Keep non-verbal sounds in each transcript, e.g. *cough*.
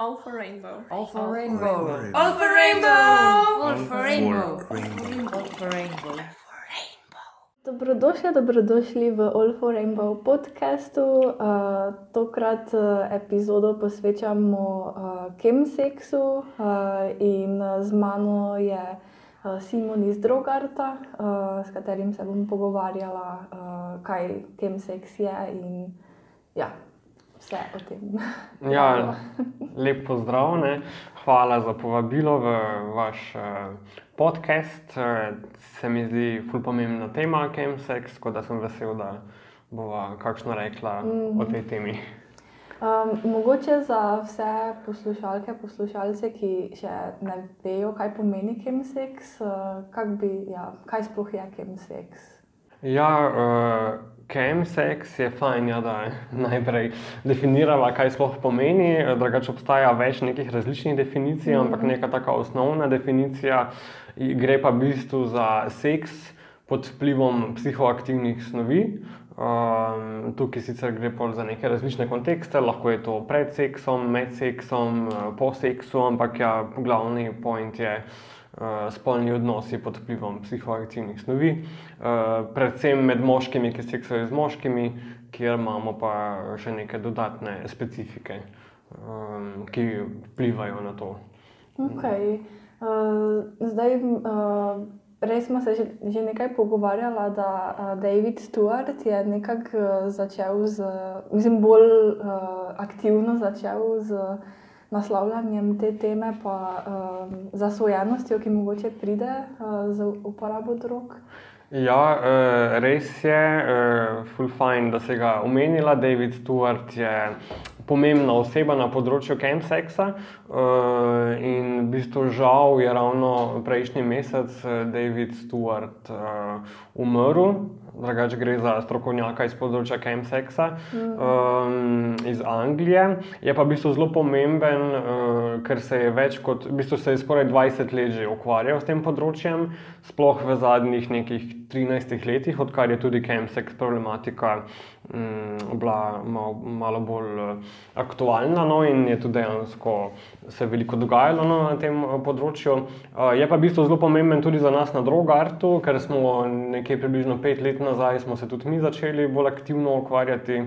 All for rainbow. All for rainbow. All for rainbow. All for rainbow. Rainbow. All for rainbow. Dobrodošli, dobrodošli v All for Rainbow podkastu. Uh, tokrat uh, epizodo posvečamo uh, chemseksu uh, in z mano je uh, Simon iz Drogarta, uh, s katerim se bom pogovarjala, uh, kaj chemseks je in ja, vse o tem. *laughs* Ja, lep pozdrav, ne? hvala za povabilo v vaš uh, podcast. Uh, se mi zdi ful pomembna tema, chemsex, tako da sem vesel, da bova kakšno rekla mm -hmm. o tej temi. Um, mogoče za vse poslušalke, poslušalce, ki še ne vejo, kaj pomeni chemsex, uh, kak bi, ja, kaj sploh je chemsex? Ja, uh, chemsex je fajn, ja, da najprej definiramo, kaj sploh pomeni. Drugače obstaja več nekih različnih definicij, -hmm. ampak neka taka osnovna definicija gre pa v bistvu za seks pod vplivom psihoaktivnih snovi. Um, tukaj sicer gre za neke različne kontekste, lahko je to pred seksom, med seksom, po seksu, ampak ja, glavni point je spolni odnosi pod vplivom psihoaktivnih snovi, uh, predvsem med moškimi, ki seksajo z moškimi, kjer imamo pa še neke dodatne specifike, um, ki vplivajo na to. Okay. Uh, zdaj, res smo se že, nekaj pogovarjali, da uh, David Stewart je nekako začel z, mislim, bolj aktivno začel z naslavljanjem te teme, pa uh, zasvojenostjo, ki mogoče pride uh, z uporabo drog. Ja, uh, res je, uh, full fine, da se ga omenila. David Stewart je pomembna oseba na področju chemsexa. Uh, in v bistvu žal je ravno prejšnji mesec David Stewart umrl. Drugač gre za strokovnjaka iz področja chemsexa um, iz Anglije. Je pa v bistvu zelo pomemben, uh, ker se je več kot, v bistvu se je skoraj 20 let že ukvarjal s tem področjem, sploh v zadnjih nekih 13 letih, odkar je tudi chemsex problematika um, bila malo, malo bolj uh, aktualna no, in je tudi dejansko se veliko dogajalo no, na tem področju. Uh, je pa v bistvu zelo pomemben tudi za nas na Drogartu, ker smo nekje približno pet let nazaj smo se tudi mi začeli bolj aktivno ukvarjati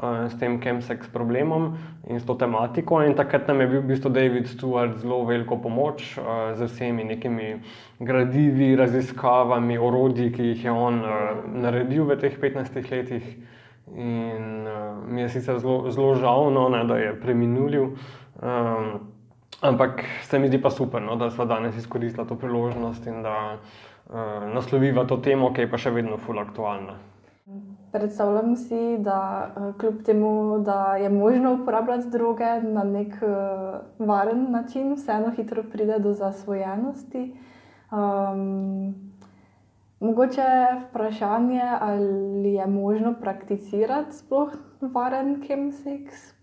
s tem chemsex problemom in s to tematiko. In takrat nam je bil v bistvu David Stewart zelo veliko pomoč z vsemi nekimi gradivi, raziskavami, orodji, ki jih je on naredil v teh 15 letih. In uh, mi je sicer zelo žal, no, ne, da je preminulil. Um, ampak se mi zdi pa super, no, da smo danes izkoristili to priložnost in da uh, nasloviva to temo, ki je pa še vedno fully aktualna. Predstavljam si, da uh, kljub temu, da je možno uporabljati droge na nek uh, varen način, vseeno hitro pride do zasvojenosti. Um, mogoče je vprašanje, ali je možno prakticirati sploh varen chemsex,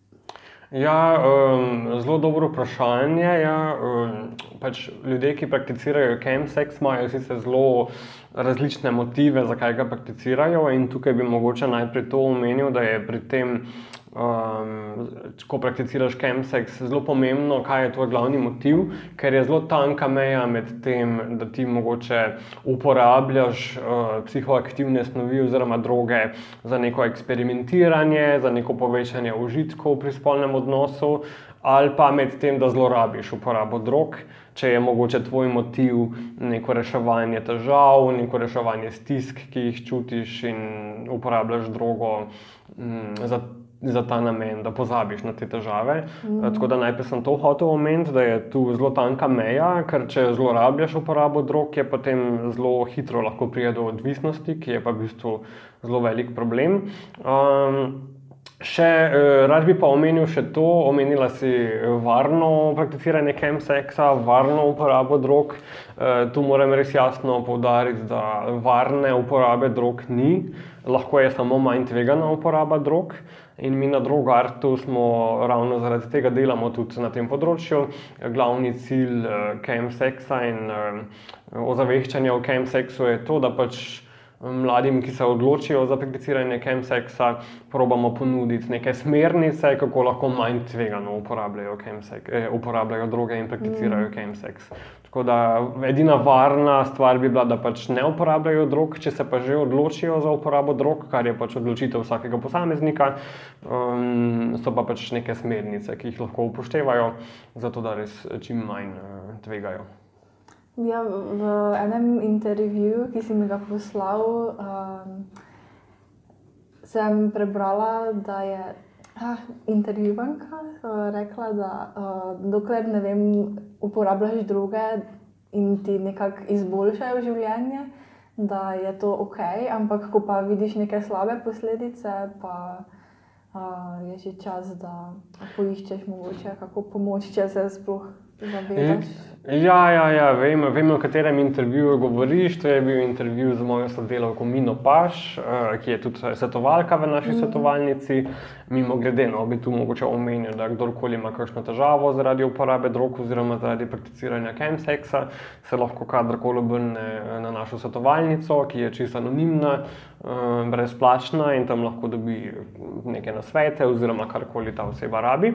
Ja, um, zelo dobro vprašanje. Ja. Um, pač ljudje, ki prakticirajo chemsex, imajo sicer zelo različne motive, zakaj ga prakticirajo. In tukaj bi mogoče najprej to omenil, da je pri tem um, ko prakticiraš chemsex, zelo pomembno, kaj je tvoj glavni motiv, ker je zelo tanka meja med tem, da ti mogoče uporabljaš uh, psihoaktivne snovi oziroma droge za neko eksperimentiranje, za neko povečanje užitkov pri spolnem odnosu, ali pa med tem, da zlorabiš uporabo drog. Če je mogoče tvoj motiv neko reševanje težav, neko reševanje stisk, ki jih čutiš, in uporabljaš drogo mm, za za ta namen, da pozabiš na te težave. Mm. Tako da najprej sem to hotel omeniti, da je tu zelo tanka meja, ker če zlorabljaš uporabo drog, je potem zelo hitro lahko pride do odvisnosti, ki je pa v bistvu zelo velik problem. Um, Še eh, rad bi pa omenil še to, omenila si varno prakticiranje chemsexa, varno uporabo drog. Eh, tu moram res jasno povdariti, da varne uporabe drog ni, lahko je samo manj tvegana uporaba drog. In mi na Drogartu smo ravno zaradi tega delamo tudi na tem področju. Glavni cilj chemsexa in ozaveščanja o chemsexu je to, da pač mladim, ki se odločijo za prakticiranje chemseksa, probamo ponuditi neke smernice, kako lahko manj tvegano uporabljajo, chemsex, eh, uporabljajo droge in prakticirajo chemseks. Tako da edina varna stvar bi bila, da pač ne uporabljajo drog, če se pa že odločijo za uporabo drog, kar je pač odločitev vsakega posameznika, um, so pa pač neke smernice, ki jih lahko upoštevajo, zato da res čim manj uh, tvegajo. Ja, v enem intervjuju, ki si mi ga poslal, um, sem prebrala, da je ah, intervjuvanka uh, rekla, da uh, dokler ne vem, uporabljaš druge in ti nekako izboljšajo življenje, da je to ok, ampak ko pa vidiš neke slabe posledice, pa uh, je že čas, da poiščeš mogoče kako pomoč, če se sploh. Ja, ja, ja vem, vem, o katerem intervjuju govoriš. To je bil intervju z mojo sodelavko Mino Paš, uh, ki je tudi svetovalka v naši mm. svetovalnici. Mimo grede, no, bi tu mogoče omenil, da kdorkoli ima kakšno težavo zaradi uporabe drog oziroma zaradi prakticiranja chemseksa, se lahko kadarkoli obrne na našo svetovalnico, ki je čisto anonimna, brezplačna in tam lahko dobi neke nasvete oziroma karkoli ta oseba rabi.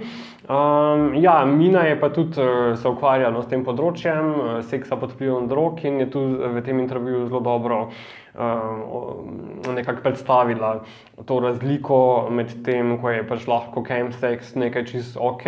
Um, ja, Mina je pa tudi uh, se ukvarjala s tem področjem eh, seksa pod vplivom drog in je tu v tem intervjuju zelo dobro nekako predstavila to razliko med tem, ko je pač lahko chemsex nekaj čist ok,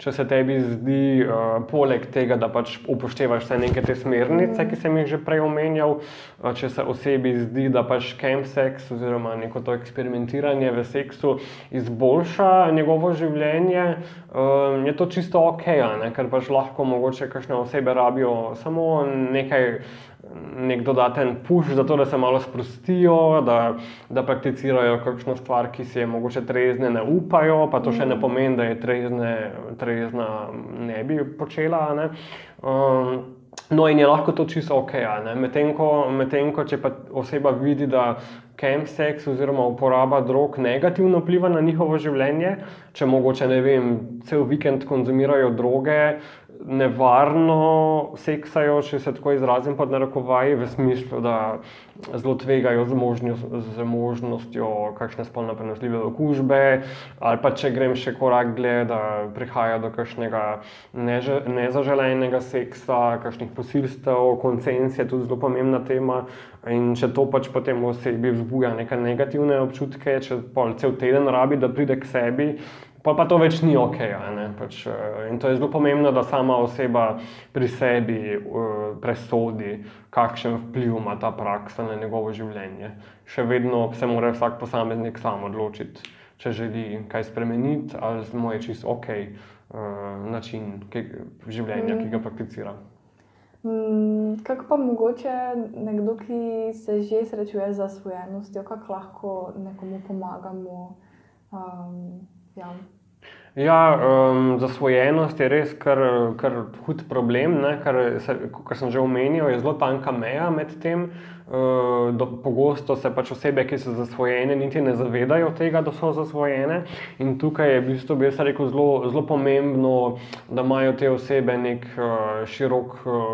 če se tebi zdi, uh, poleg tega, da pač upoštevaš vse neke te smernice, ki sem jih že prej omenjal, uh, če se osebi zdi, da pač chemsex oziroma neko to eksperimentiranje v seksu izboljša njegovo življenje, uh, je to čisto ok, ne? ker pač lahko mogoče kakšne osebe rabijo samo nekaj nek dodaten puš, zato da se malo sprostijo, da, da prakticirajo kakšno stvar, ki si je mogoče trezne ne upajo, pa to še ne mm. pomeni, da je trezne, trezna ne bi počela. Ne? Um, no, in je lahko to čisto ok. Medtem ko, med ko če pa oseba vidi, da chemsex oziroma uporaba drog negativno vpliva na njihovo življenje, če mogoče ne vem, cel vikend konzumirajo droge, nevarno seksajo, če se tako izrazim, pod narekovaji, v smislu, da zelo tvegajo z, možnost, z možnostjo kakšne spolno prenosljive okužbe, ali pa če grem še korak dlje, da prihaja do kakšnega neže, nezaželenega seksa, kakšnih posilstev, koncens je tudi zelo pomembna tema. In če to pač potem v osebi vzbuja neke negativne občutke, če pa cel teden rabi, da pride k sebi, pa, pa to več ni ok. Pač, eh, in to je zelo pomembno, da sama oseba pri sebi uh, presodi, kakšen vpliv ima ta praksa na njegovo življenje. Še vedno se mora vsak posameznik sam odločiti, če želi kaj spremeniti ali mu je čisto ok uh, način ki, življenja, mm. ki ga prakticira. Mm, kako pa mogoče nekdo, ki se že srečuje z zasvojenostjo, kako lahko nekomu pomagamo? Um, Ja, ja um, zasvojenost je res kar, kar hud problem. Ne, kar, kar sem že omenil, je zelo tanka meja med tem. Uh, do, pogosto se pač osebe, ki so zasvojene, niti ne zavedajo tega, da so zasvojene. In tukaj je v bistvu, bi rekel, zelo, zelo pomembno, da imajo te osebe nek uh, širok uh,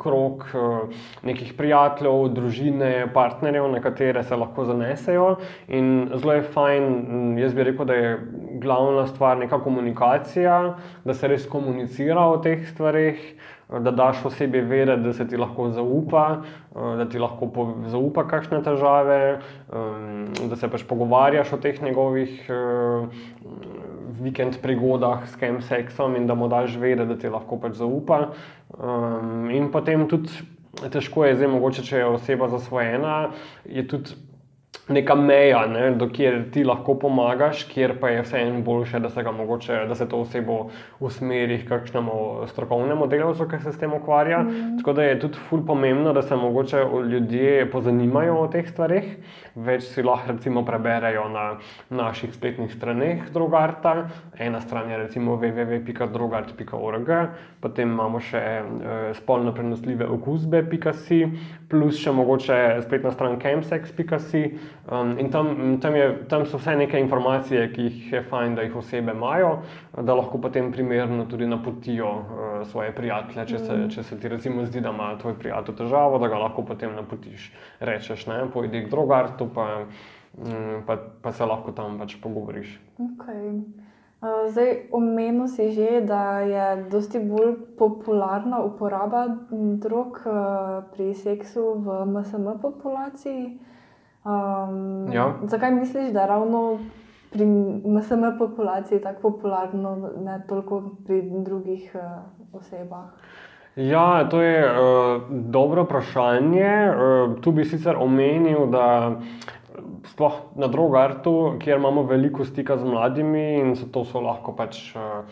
krok uh, nekih prijateljev, družine, partnerjev, na katere se lahko zanesejo. In zelo je fajn, jaz bi rekel, da je glavna stvar neka komunikacija, da se res komunicira o teh stvarih da daš osebi vedeti, da se ti lahko zaupa, da ti lahko zaupa kakšne težave, da se pač pogovarjaš o teh njegovih vikend prigodah s kem seksom in da mu daš vedeti, da ti lahko pač zaupa. In potem tudi težko je, zdaj mogoče, če je oseba zasvojena, je tudi neka meja, ne, do kjer ti lahko pomagaš, kjer pa je vseeno boljše, da se, mogoče, da se to osebo usmeri k kakšnemu strokovnemu delavcu, ki se s tem ukvarja. Mm. Tako da je tudi ful pomembno, da se mogoče ljudje pozanimajo o teh stvarih. Več si lahko recimo preberejo na naših spletnih straneh Drogarta. Ena stran je recimo www.drogart.org, potem imamo še eh, spolno prenosljive okužbe.si, plus še mogoče spletna stran chemsex.si. Um, in tam, tam, je, tam so vse neke informacije, ki jih je fajn, da jih osebe imajo, da lahko potem primerno tudi napotijo uh, svoje prijatelje. Če se, če se ti recimo zdi, da ima tvoj prijatelj težavo, da ga lahko potem napotiš. Rečeš, ne, pojdi k drogartu, pa, mm, pa, pa se lahko tam pač pogovoriš. Okay. Uh, zdaj, omenil si že, da je dosti bolj popularna uporaba drog uh, pri seksu v MSM populaciji. Um, Ja. Zakaj misliš, da je ravno pri MSM populaciji tako popularno, ne toliko pri drugih uh, osebah? Ja, to je uh, dobro vprašanje. Uh, tu bi sicer omenil, da sploh na drogartu, kjer imamo veliko stika z mladimi in so to so lahko pač uh,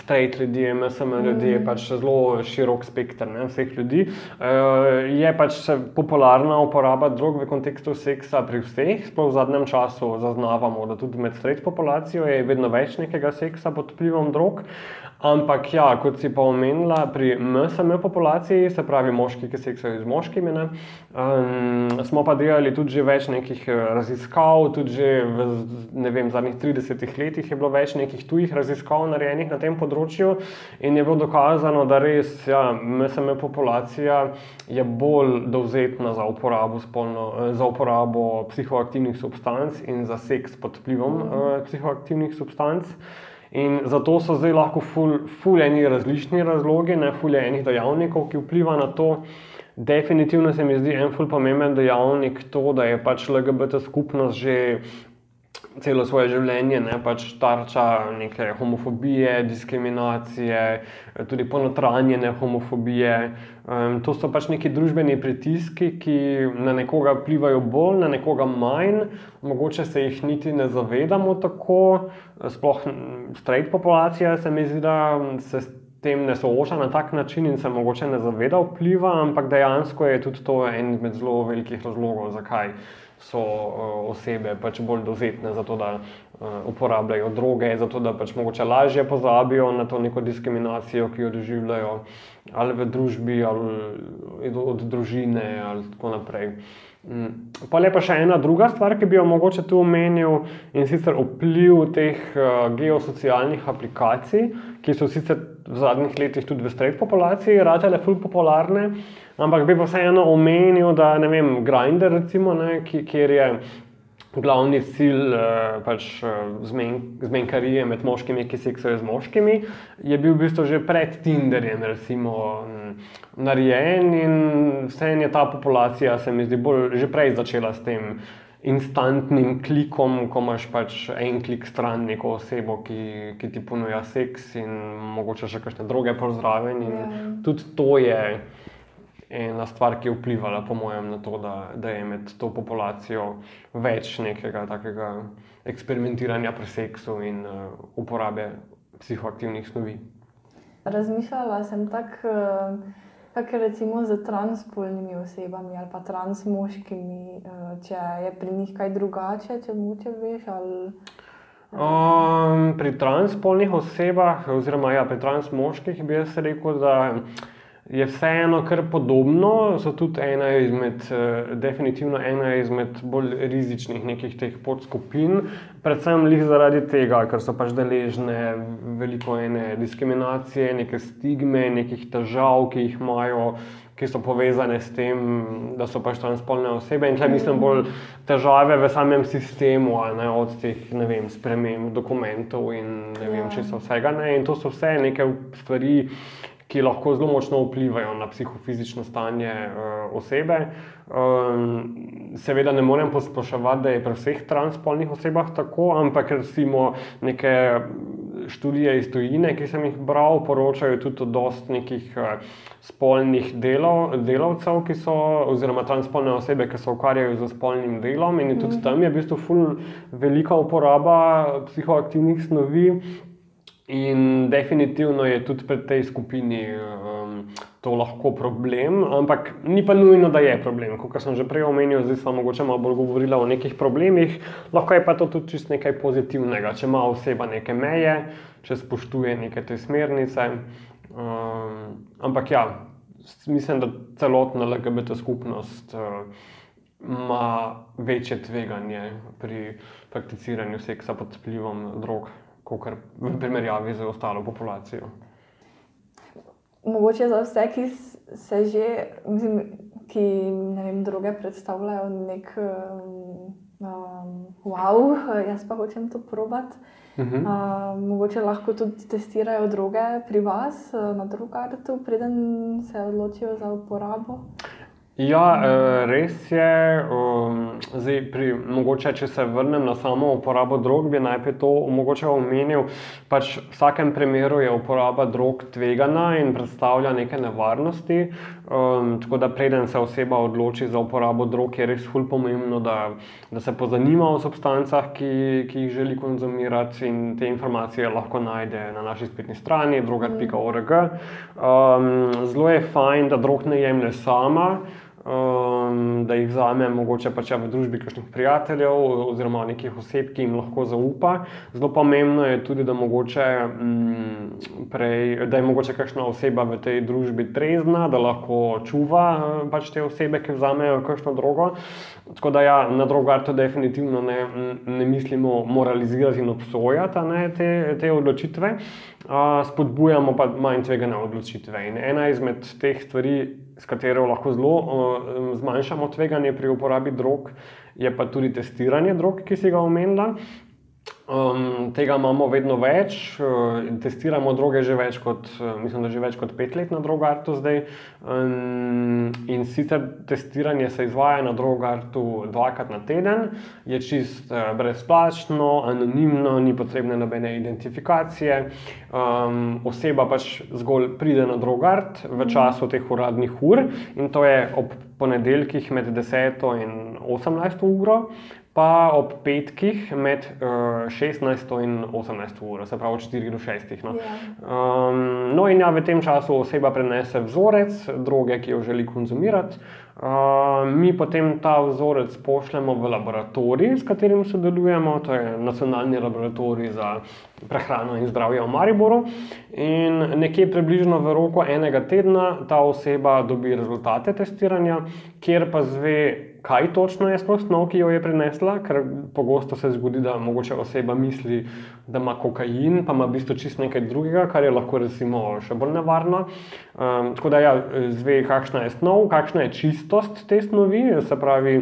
straight ljudje, MSM ljudje, mm. pač zelo širok spekter ne, vseh ljudi, uh, je pač popularna uporaba drog v kontekstu seksa pri vseh. Sploh v zadnjem času zaznavamo, da tudi med straight populacijo je vedno več nekega seksa pod vplivom drog. Ampak, ja, kot si pa omenila, pri MSM populaciji, se pravi moški, ki seksajo z moškimi, ne, um, smo pa delali tudi več nekih eh, raziskav, tudi v ne vem, zadnjih 30 letih je bilo več nekih tujih raziskav narejenih na tem področju in je bilo dokazano, da res ja, MSM populacija je bolj dovzetna za uporabo, spolno, eh, za uporabo psihoaktivnih substanc in za seks pod vplivom uh, psihoaktivnih substanc. In zato so zdaj lahko fuljeni različni razlogi, ne fuljeni dejavnikov, ki vpliva na to. Definitivno se mi zdi en ful pomemben dejavnik to, da je pač LGBT skupnost že celo svoje življenje ne, pač tarča neke homofobije, diskriminacije, tudi ponotranjene homofobije. Um, to so pač neki družbeni pritiski, ki na nekoga vplivajo bolj, na nekoga manj, mogoče se jih niti ne zavedamo tako. Sploh straight populacija se mi zdi, da se tem ne sooča na tak način in se mogoče ne zaveda vpliva, ampak dejansko je tudi to en izmed zelo velikih razlogov, zakaj so uh, osebe pač bolj dovzetne za to, da uh, uporabljajo droge, zato da pač mogoče lažje pozabijo na to neko diskriminacijo, ki jo doživljajo ali v družbi, ali od družine, ali tako naprej. Pa je pa še ena druga stvar, ki bi jo mogoče tu omenil, in sicer vpliv teh uh, geosocialnih aplikacij, ki so sicer v zadnjih letih tudi v straight populaciji ratele ful popularne, ampak bi pa vseeno omenil, da ne vem, Grindr, recimo, ne, kjer je glavni cilj uh, pač, uh, zmen, zmenkarije med moškimi, ki seksajo z moškimi, je bil v bistvu že pred Tinderjem recimo, m, narejen in vseeno je ta populacija, se mi zdi, bolj že prej začela s tem. Instantnim klikom, ko imaš pač en klik stran neko osebo, ki, ki ti ponuja seks in mogoče še kakšne druge pozdrave. Ja. Tudi to je ena stvar, ki je vplivala, po mojem, na to, da, da je med to populacijo več nekega takega eksperimentiranja pri seksu in uh, uporabe psihoaktivnih snovi. Razmišljala sem tako, uh, kako je recimo z transpolnimi osebami ali pa transmoškimi, uh, če je pri njih kaj drugače, če moče veš. Ali... Um, pri transpolnih osebah, oziroma ja, pri transmoških, bi jaz rekel, da je vseeno kar podobno. So tudi ena izmed, uh, definitivno ena izmed bolj rizičnih nekih teh podskupin, predvsem jih zaradi tega, ker so pač deležne veliko ene diskriminacije, neke stigme, nekih težav, ki jih imajo. Ki so povezane s tem, da so pač transpolne osebe, in tukaj mislim bolj težave v samem sistemu, ne, od teh vem, sprememb dokumentov in ne vem, če so vsega. Ne, in to so vse neke stvari, ki lahko zelo močno vplivajo na psihofizično stanje uh, osebe. Um, seveda ne morem posploševati, da je pri vseh transpolnih osebah tako, ampak recimo neke študije iz tujine, ki sem jih bral, poročajo tudi o dost nekih uh, spolnih delov, delavcev, ki so, oziroma transpolne osebe, ki se ukvarjajo z spolnim delom in tudi tam je v bistvu ful velika uporaba psihoaktivnih snovi. In definitivno je tudi pri tej skupini um, to lahko problem, ampak ni pa nujno, da je problem. Kot sem že prej omenil, zdaj smo mogoče malo bolj govorili o nekih problemih, lahko je pa to tudi čist nekaj pozitivnega, če ima oseba neke meje, če spoštuje neke te smernice. Um, ampak ja, mislim, da celotna LGBT skupnost. Uh, ima večje tveganje pri prakticiranju seksa pod vplivom drog, kot v primerjavi z ostalo populacijo. Mogoče za vse, ki se že, mislim, ki ne vem, droge predstavljajo nek um, um, wow, *laughs* jaz pa hočem to probati. Mhm. Uh, mogoče lahko tudi testirajo droge pri vas uh, na drugartu, preden se odločijo za uporabo. Ja, eh, res je. um, Zdaj, pri, mogoče, če se vrnem na samo uporabo drog, bi najprej to mogoče omenil. Pač v vsakem primeru je uporaba drog tvegana in predstavlja neke nevarnosti. Um, tako da, preden se oseba odloči za uporabo drog, je res ful pomembno, da, da se pozanima o substancah, ki, ki jih želi konzumirati, in te informacije lahko najde na naši spletni strani drogar.org. Um, zelo je fajn, da drog ne jemlje sama um, da jih vzame mogoče pač ja v družbi kakšnih prijateljev oziroma nekih oseb, ki jim lahko zaupa. Zelo pomembno je tudi, da, mogoče, mm, prej, da je mogoče kakšna oseba v tej družbi trezna, da lahko čuva eh, pač te osebe, ki vzamejo kakšno drogo. Tako da ja, na drogartu definitivno ne, ne mislimo moralizirati in obsojati ne, te, te odločitve, a, spodbujamo pa manj tvegane odločitve. In ena izmed teh stvari, s katero lahko zelo uh, zmanjšamo tveganje pri uporabi drog, je pa tudi testiranje drog, ki si ga omenila. Um, tega imamo vedno več, uh, testiramo droge že več kot, uh, mislim, da že več kot pet let na drogartu zdaj. Um, in sicer testiranje se izvaja na drogartu dvakrat na teden, je čist uh, brezplačno, anonimno, ni potrebne nobene identifikacije. Um, oseba pač zgolj pride na drogart v času teh uradnih ur in to je ob ponedeljkih med 10 in 18 uro pa ob petkih med uh, 16 in 18 uro, se pravi od 4 do 6. No. Ja. Um, no, in ja, v tem času oseba prenese vzorec droge, ki jo želi konzumirati. Mi potem ta vzorec pošljemo v laboratorij, s katerim sodelujemo, to je Nacionalni laboratorij za prehrano in zdravje v Mariboru. In nekje približno v roku enega tedna ta oseba dobi rezultate testiranja, kjer pa zve, kaj točno je sploh snov, ki jo je prinesla, ker pogosto se zgodi, da mogoče oseba misli, da ima kokain, pa ima v bistvu čisto nekaj drugega, kar je lahko recimo še bolj nevarno. Um, tako da ja, zve, kakšna je snov, kakšna je čistost te snovi, se pravi.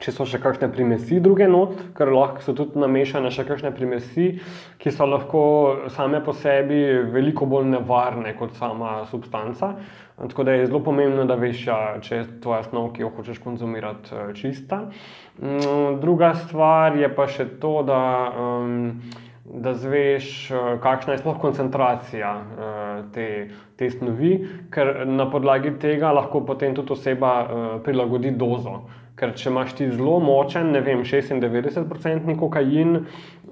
Če so še kakšne primesi druge not, ker lahko so tudi namešane še kakšne primesi, ki so lahko same po sebi veliko bolj nevarne kot sama substanca. Tako da je zelo pomembno, da veš, ja, če je tvoja snov, ki jo hočeš konzumirati, eh, čista. Mm, Druga stvar je pa še to, da, da zveš, eh, kakšna je sploh koncentracija eh, te, te snovi, ker na podlagi tega lahko potem tudi oseba prilagodi dozo. Ker če imaš ti zelo močen, ne vem, 96-odstotni kokain,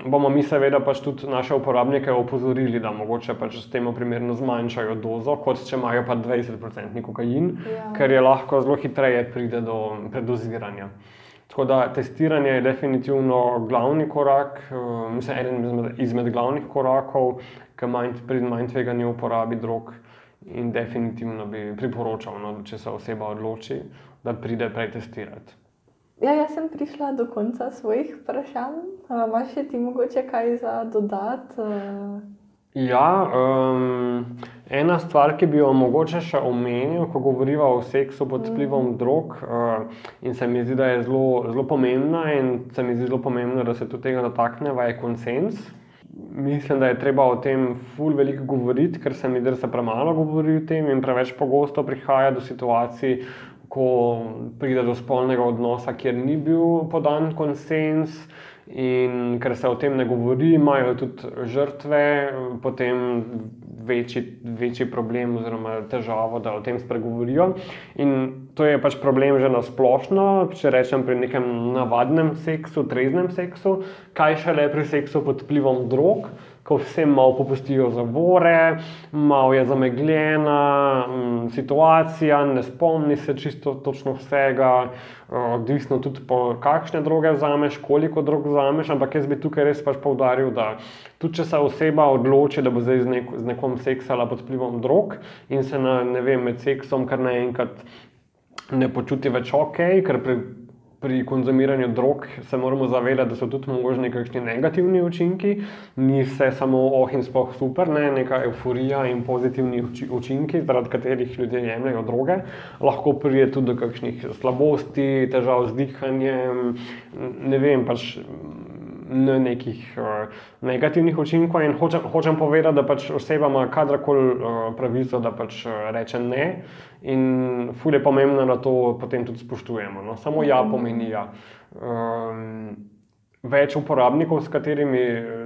bomo mi seveda pač tudi naše uporabnike opozorili, da mogoče pač s tem primerno zmanjšajo dozo, kot če imajo pa 20-odstotni kokain, Ja. ker je lahko zelo hitreje pride do predoziranja. Tako da testiranje je definitivno glavni korak, eh, mislim, eden izmed, izmed glavnih korakov k manj, pri manj tveganju uporabi drog. In definitivno bi priporočal, no, če se oseba odloči, da pride prej testirati. Ja, jaz sem prišla do konca svojih vprašanj. Imaš še ti mogoče kaj za dodati? Uh, Ja, um, ena stvar, ki bi jo mogoče še omenil, ko govorimo o seksu pod vplivom drog, uh, in se mi zdi, da je zelo, zelo pomembna, in se mi zdi zelo pomembno, da se tudi tega dotakneva, je konsens. Mislim, da je treba o tem ful veliko govoriti, ker se mi zdi, da se premalo govori o tem in preveč pogosto prihaja do situacij, ko pride do spolnega odnosa, kjer ni bil podan konsens. In ker se o tem ne govori, imajo tudi žrtve potem večji, večji problem oziroma težavo, da o tem spregovorijo. In to je pač problem že na splošno, če rečem pri nekem navadnem seksu, treznem seksu, kaj šele pri seksu pod vplivom drog. Ko vsem malo popustijo zavore, malo je zamegljena m, situacija, ne spomni se čisto točno vsega, eh, odvisno tudi po kakšne droge vzameš, koliko drog vzameš, ampak jaz bi tukaj res pač poudaril, da tudi če se oseba odloči, da bo zdaj z, nek, z nekom seksala pod vplivom drog in se na, ne vem, med seksom kar naenkrat ne počuti več ok, ker pri pri konzumiranju drog se moramo zavedati, da so tudi možni kakšni negativni učinki, ni vse samo oh in spoh super, ne neka euforija in pozitivni uči- učinki, zaradi katerih ljudje jemljajo droge. Lahko pride tudi do kakšnih slabosti, težav z dihanjem, ne vem, pač nekih uh, negativnih učinkov. In hočem, hočem povedati, da pač oseba ima kadarkoli uh, pravico, da pač uh, reče ne. In ful je pomembno, da to potem tudi spoštujemo. No? Samo ja pomeni ja. Um, Več uporabnikov, s katerimi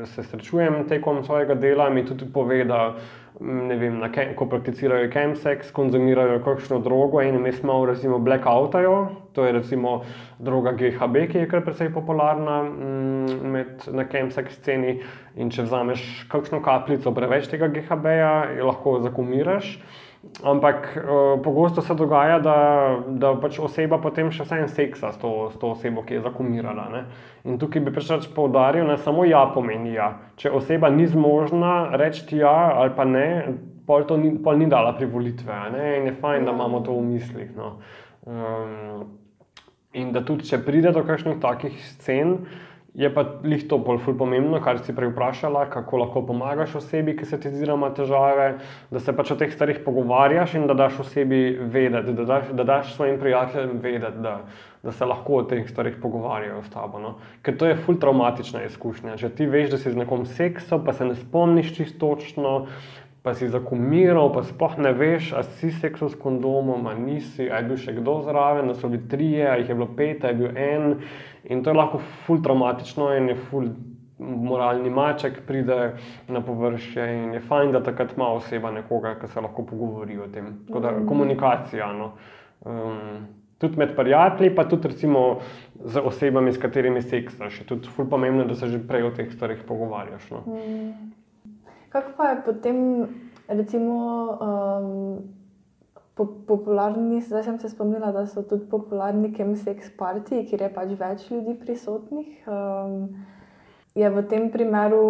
se srečujem tekom svojega dela, mi tudi pove, da m, ne vem, na ko prakticirajo chemsex, konzumirajo kakšno drogo in mes malo recimo blackoutajo. To je recimo droga GHB, ki je kar precej popularna m, med, na chemsex sceni. In če vzameš kakšno kapljico preveč tega GHB-ja, jo lahko zakumiraš. Ampak uh, pogosto se dogaja, da, da pač oseba potem še vseeno seksa s to, s to osebo, ki je zakumirala. Ne? In tukaj bi pač poudaril, da samo ja pomeni ja. Če oseba ni zmožna reči ja ali pa ne, pol, to ni, pol ni dala privolitve. In je fajn, da imamo to v mislih. No? Um, in da tudi, če pride do kakšnih takih scen, je pa lih to bolj pomembno, kar si prej vprašala, kako lahko pomagaš osebi, ki se ti zdi, da ima težave, da se pač o teh stvarih pogovarjaš in da daš osebi vedeti, da daš, da daš svojim prijateljem vedeti, da, da se lahko o teh stvarih pogovarjajo s tabo. No? Ker to je ful traumatična izkušnja. Če ti veš, da si z nekom seksal, pa se ne spomniš čisto točno. Pa si zakumiral, pa sploh ne veš, ali si seksal s kondomom, ali nisi, ali je bil še kdo zraven, da so bili trije, ali jih je bilo pet, ali je bil en. In to je lahko ful traumatično in je ful moralni maček pride na površje in je fajn, da takrat ima oseba nekoga, ki se lahko pogovori o tem. Tako da komunikacija. No. Um, tudi med prijatelji, pa tudi recimo z osebami, s katerimi seksaš. Je tudi ful pomembno, da se že prej o teh stvarih pogovarjaš. No. Kako pa je potem, recimo, um, po, popularni, zdaj sem se spomnila, da so tudi popularni chemsex partiji, kjer je pač več ljudi prisotnih. Um, je v tem primeru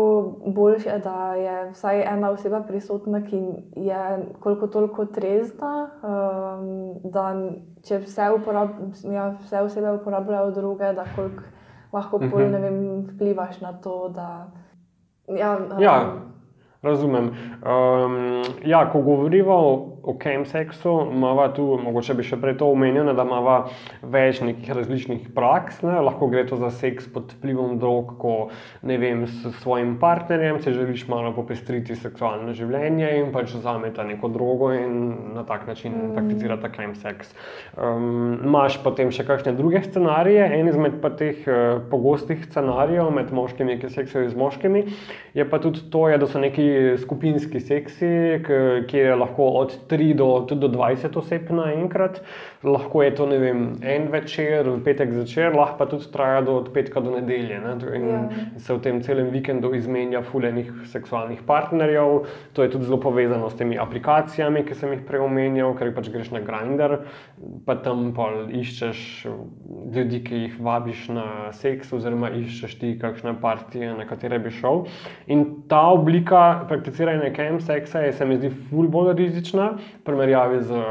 bolje, da je vsaj ena oseba prisotna, ki je koliko toliko trezna, um, da če vse, uporab, ja, vse osebe uporabljajo droge, da koliko lahko pol, Mhm. vem, vplivaš na to, da. Ja, um, Ja, razumem. Um, ja, ko govorimo o, chemsexu, imamo tu, mogoče bi še prej to omenil, da imamo več nekih različnih praks. Ne. Lahko gre to za seks pod vplivom drog, ko ne vem, s svojim partnerjem si želiš malo popestriti seksualno življenje in pač vzameta neko drogo in na tak način mm. prakticirata chemsex. Um, Imáš potem še kakšne druge scenarije. En izmed pa teh uh, pogostih scenarijev med moškimi, ki seksajo z moškimi, je pa tudi to, je, da so neki skupinski seksi, kjer je lahko od 3 do, do 20 oseb naenkrat. Lahko je to vem, en večer, petek zvečer, lahko pa tudi traja do od petka do nedelje. Ne? In Ja. se v tem celem vikendu izmenja fulejnih seksualnih partnerjev. To je tudi zelo povezano s temi aplikacijami, ki sem jih prej omenjal, ker pač greš na Grindr, pa tam pa iščeš ljudi, ki jih vabiš na seks, oziroma iščeš ti kakšne partije, na katere bi šel. In ta oblika prakticiranja chemsexa je, se mi zdi, ful bolj rizična v primerjavi z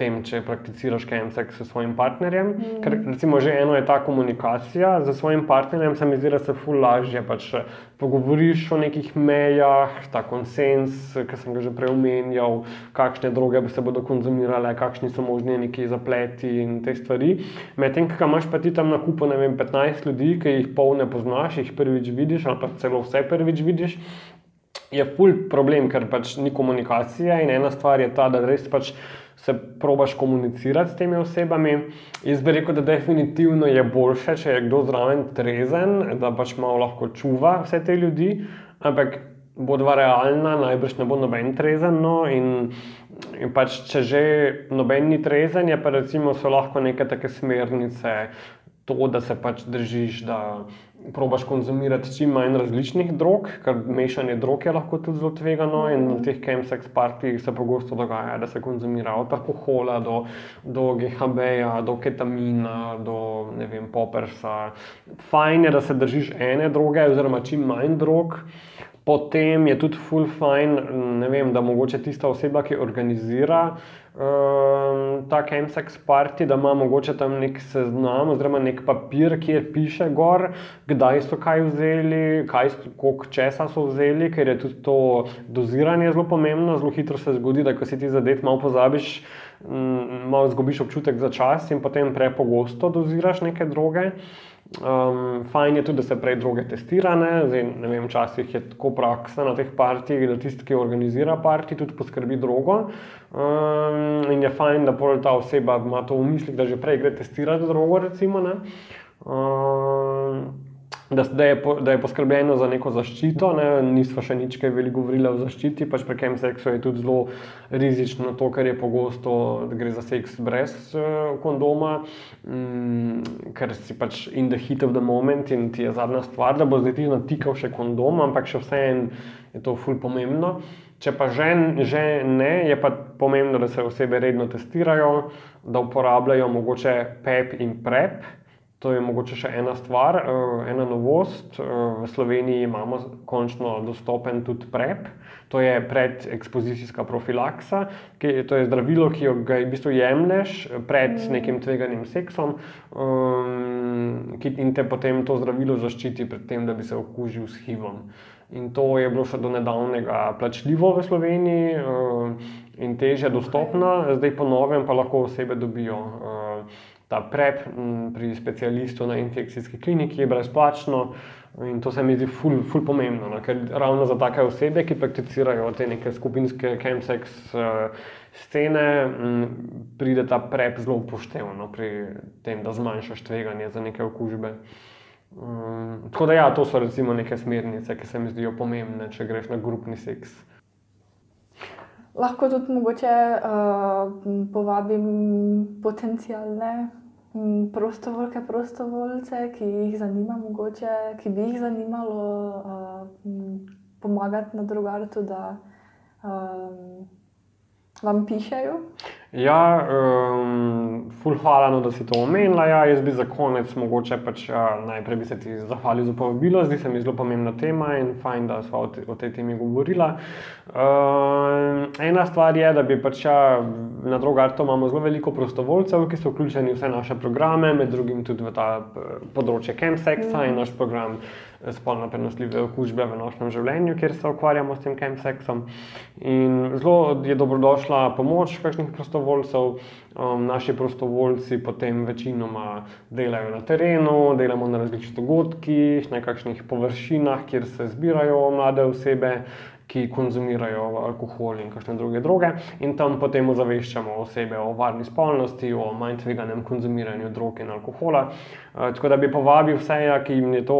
tem, če prakticiraš chemsex s svojim partnerjem. Mm. Ker recimo že eno je ta komunikacija z svojim partnerjem, se mi zdi, da se ful lažje pač eh, pogovoriš o nekih mejah, ta konsens, ki sem ga že prej omenjal, kakšne droge se bodo konzumirale, kakšni so možni neki zapleti in te stvari. Medtem, ko imaš pa ti tam na kupu, ne vem, 15 ljudi, ki jih pol ne poznaš, jih prvič vidiš ali pa celo vse prvič vidiš. Je ful problem, ker pač ni komunikacije, in ena stvar je ta, da res pač se probaš komunicirati s temi osebami. Jaz bi rekel, da definitivno je boljše, če je kdo zraven trezen, da pač malo lahko čuva vse te ljudi, ampak bo dva realna, najbrž ne bo noben trezen. No, in, in pač, če že noben ni trezen, je pa recimo lahko neke take smernice. To, da se pač držiš, da probaš konzumirati čim manj različnih drog, ker mešanje drog je lahko tudi zelo tvegano. In na teh chemsex partijih se pogosto dogaja, da se konzumira od alkohola do, do GHB-ja, do ketamina, do ne vem, popersa. Fajn je, da se držiš ene droge, oziroma čim manj drog. Potem je tudi full fine, ne vem, da mogoče tista oseba, ki organizira um, ta chemsex party, da ima mogoče tam nek seznam oziroma nek papir, kjer piše gor, kdaj so kaj vzeli, kaj, so- koliko česa so vzeli, ker je tudi to doziranje zelo pomembno. Zelo hitro se zgodi, da ko si ti zadet, malo pozabiš, mm, malo izgubiš občutek za čas in potem prepogosto doziraš neke droge. Um, fajn je tudi, da se prej droge testirane. Zdaj, ne vem, včasih je tako praksa na teh partijih, da tisti, ki organizira parti, tudi poskrbi drogo. Um, in je fajn, da pol ta oseba ima to v mislih, da že prej gre testirati drogo. Recimo, ne. um, da, da, je, po- da je poskrbljeno za neko zaščito, ne, nismo še nič kaj veliko govorili o zaščiti, pač pri tem seksu je tudi zelo rizično to, ker je pogosto, da gre za seks brez uh, kondoma, mm, ker si pač in the heat of the moment in ti je zadnja stvar, da bo zdaj ti natikal še kondom, ampak še vseeno je to ful pomembno. Če pa že, že ne, je pa pomembno, da se osebe redno testirajo, da uporabljajo mogoče PEP in PrEP. To je mogoče še ena stvar, eh, ena novost. Eh, V Sloveniji imamo končno dostopen tudi PrEP, to je predekspozicijska profilaksa, ki, to je zdravilo, ki ga v bistvu jemlješ pred nekim tveganim seksom um, in te potem to zdravilo zaščiti pred tem, da bi se okužil s HIV-om. In to je bilo še do nedavnega plačljivo v Sloveniji um, in teže dostopno, zdaj po novem pa lahko osebe dobijo. Uh, ta prep m, pri specialistu na infekcijski kliniki je brezplačno in to se mi zdi ful, ful pomembno, no, ker ravno za take osebe, ki prakticirajo te neke skupinske chemsex uh, scene, m, pride ta prep zelo upoštevno pri tem, da zmanjšaš tveganje za neke okužbe. Um, tako da, ja, to so recimo neke smernice, ki se mi zdijo pomembne, če greš na grupni seks. Lahko tudi mogoče uh, povabim potencijalne mm, prostovoljke, prostovoljce, ki jih zanima, mogoče, ki bi jih zanimalo uh, pomagati na drugartu, da um, vam pišejo. Ja, um, ful hvala, no, da si to omenila. Ja, jaz bi za konec mogoče pač, ja, najprej bi se ti zahvalil za povabilo, zdi se mi zelo pomembna tema in fajn, da smo o, te, o tej temi govorila. Um, ena stvar je, da bi pač ja, na drugartu imamo zelo veliko prostovoljcev, ki so vključeni v vse naše programe, med drugim tudi v ta področje chemsexa in naš program spolno prenosljive okužbe v nočnem življenju, kjer se ukvarjamo s tem chemsexom. In zelo je dobrodošla pomoč kakšnih prostovoljcev. Um, naši prostovoljci potem večinoma delajo na terenu, delamo na različnih dogodkih, na kakšnih površinah, kjer se zbirajo mlade osebe, ki konzumirajo alkohol in kakšne druge droge, in tam potem ozaveščamo osebe o varni spolnosti, o manj tveganem konzumiranju drog in alkohola. Uh, tako da bi povabil vse, ki jim je to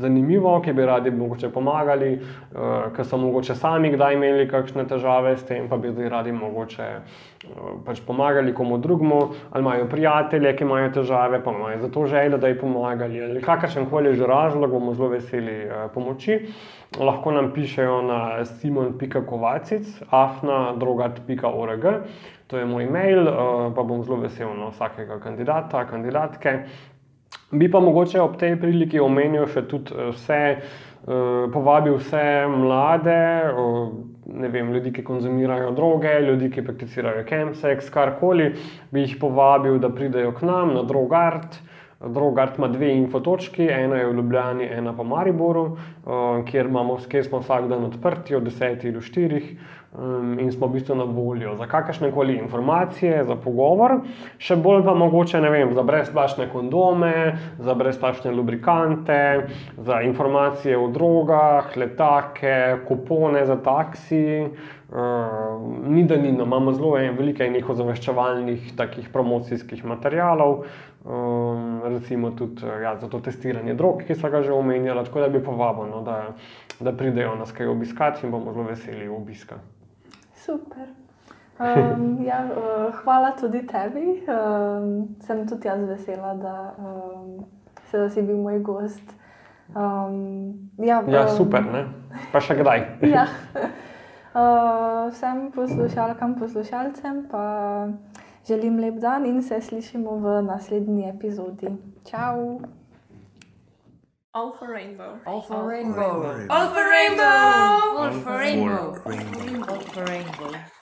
zanimivo, ki bi radi mogoče pomagali, uh, ki so mogoče sami kdaj imeli kakšne težave s tem, pa bi zdaj radi mogoče uh, pač pomagali komu drugemu, ali imajo prijatelje, ki imajo težave, pa imajo zato željo, da jim pomagali, ali kakršen koli že razlog, bomo zelo veseli pomoči. Lahko nam pišejo na simon.kovacic, afna.drogat.org, to je moj mail, uh, pa bom zelo vesel na vsakega kandidata, kandidatke. Bi pa mogoče ob tej priliki omenil še tudi eh, vse, eh, povabil vse mlade, eh, ne vem, ljudi, ki konzumirajo droge, ljudi, ki prakticirajo chemsex, karkoli, bi jih povabil, da pridejo k nam na Drogart. Drogart ima dve infotočki, ena je v Ljubljani, ena pa v Mariboru, eh, kjer, imamo, kjer smo vsak dan odprti od 10 do 4 um, in smo v bistvu na voljo za kakršne koli informacije, za pogovor, še bolj pa mogoče vem, za brezplačne kondome, za brezplačne lubrikante, za informacije o drogah, letake, kupone za taksi. Uh, ni da ni, no, imamo zelo en, veliko enih ozaveščevalnih takih promocijskih materialov, um, recimo tudi ja, za to testiranje drog, ki so ga že omenjali, tako da bi povabil, no, da, da pridejo nas kaj obiskati in bomo zelo veseli obiska. Super. Um, *laughs* ja, uh, hvala tudi tebi. Um, sem tudi jaz vesela, da, um, se, da si bil moj gost. Um, ja, Ja, um, super, ne? Pa še kdaj? *laughs* Ja. *laughs* Uh, vsem poslušalkam, poslušalcem pa želim lep dan in se slišimo v naslednji epizodi. Čau! All for rainbow. All for rainbow. All for rainbow. All for rainbow. Rainbow. All for rainbow.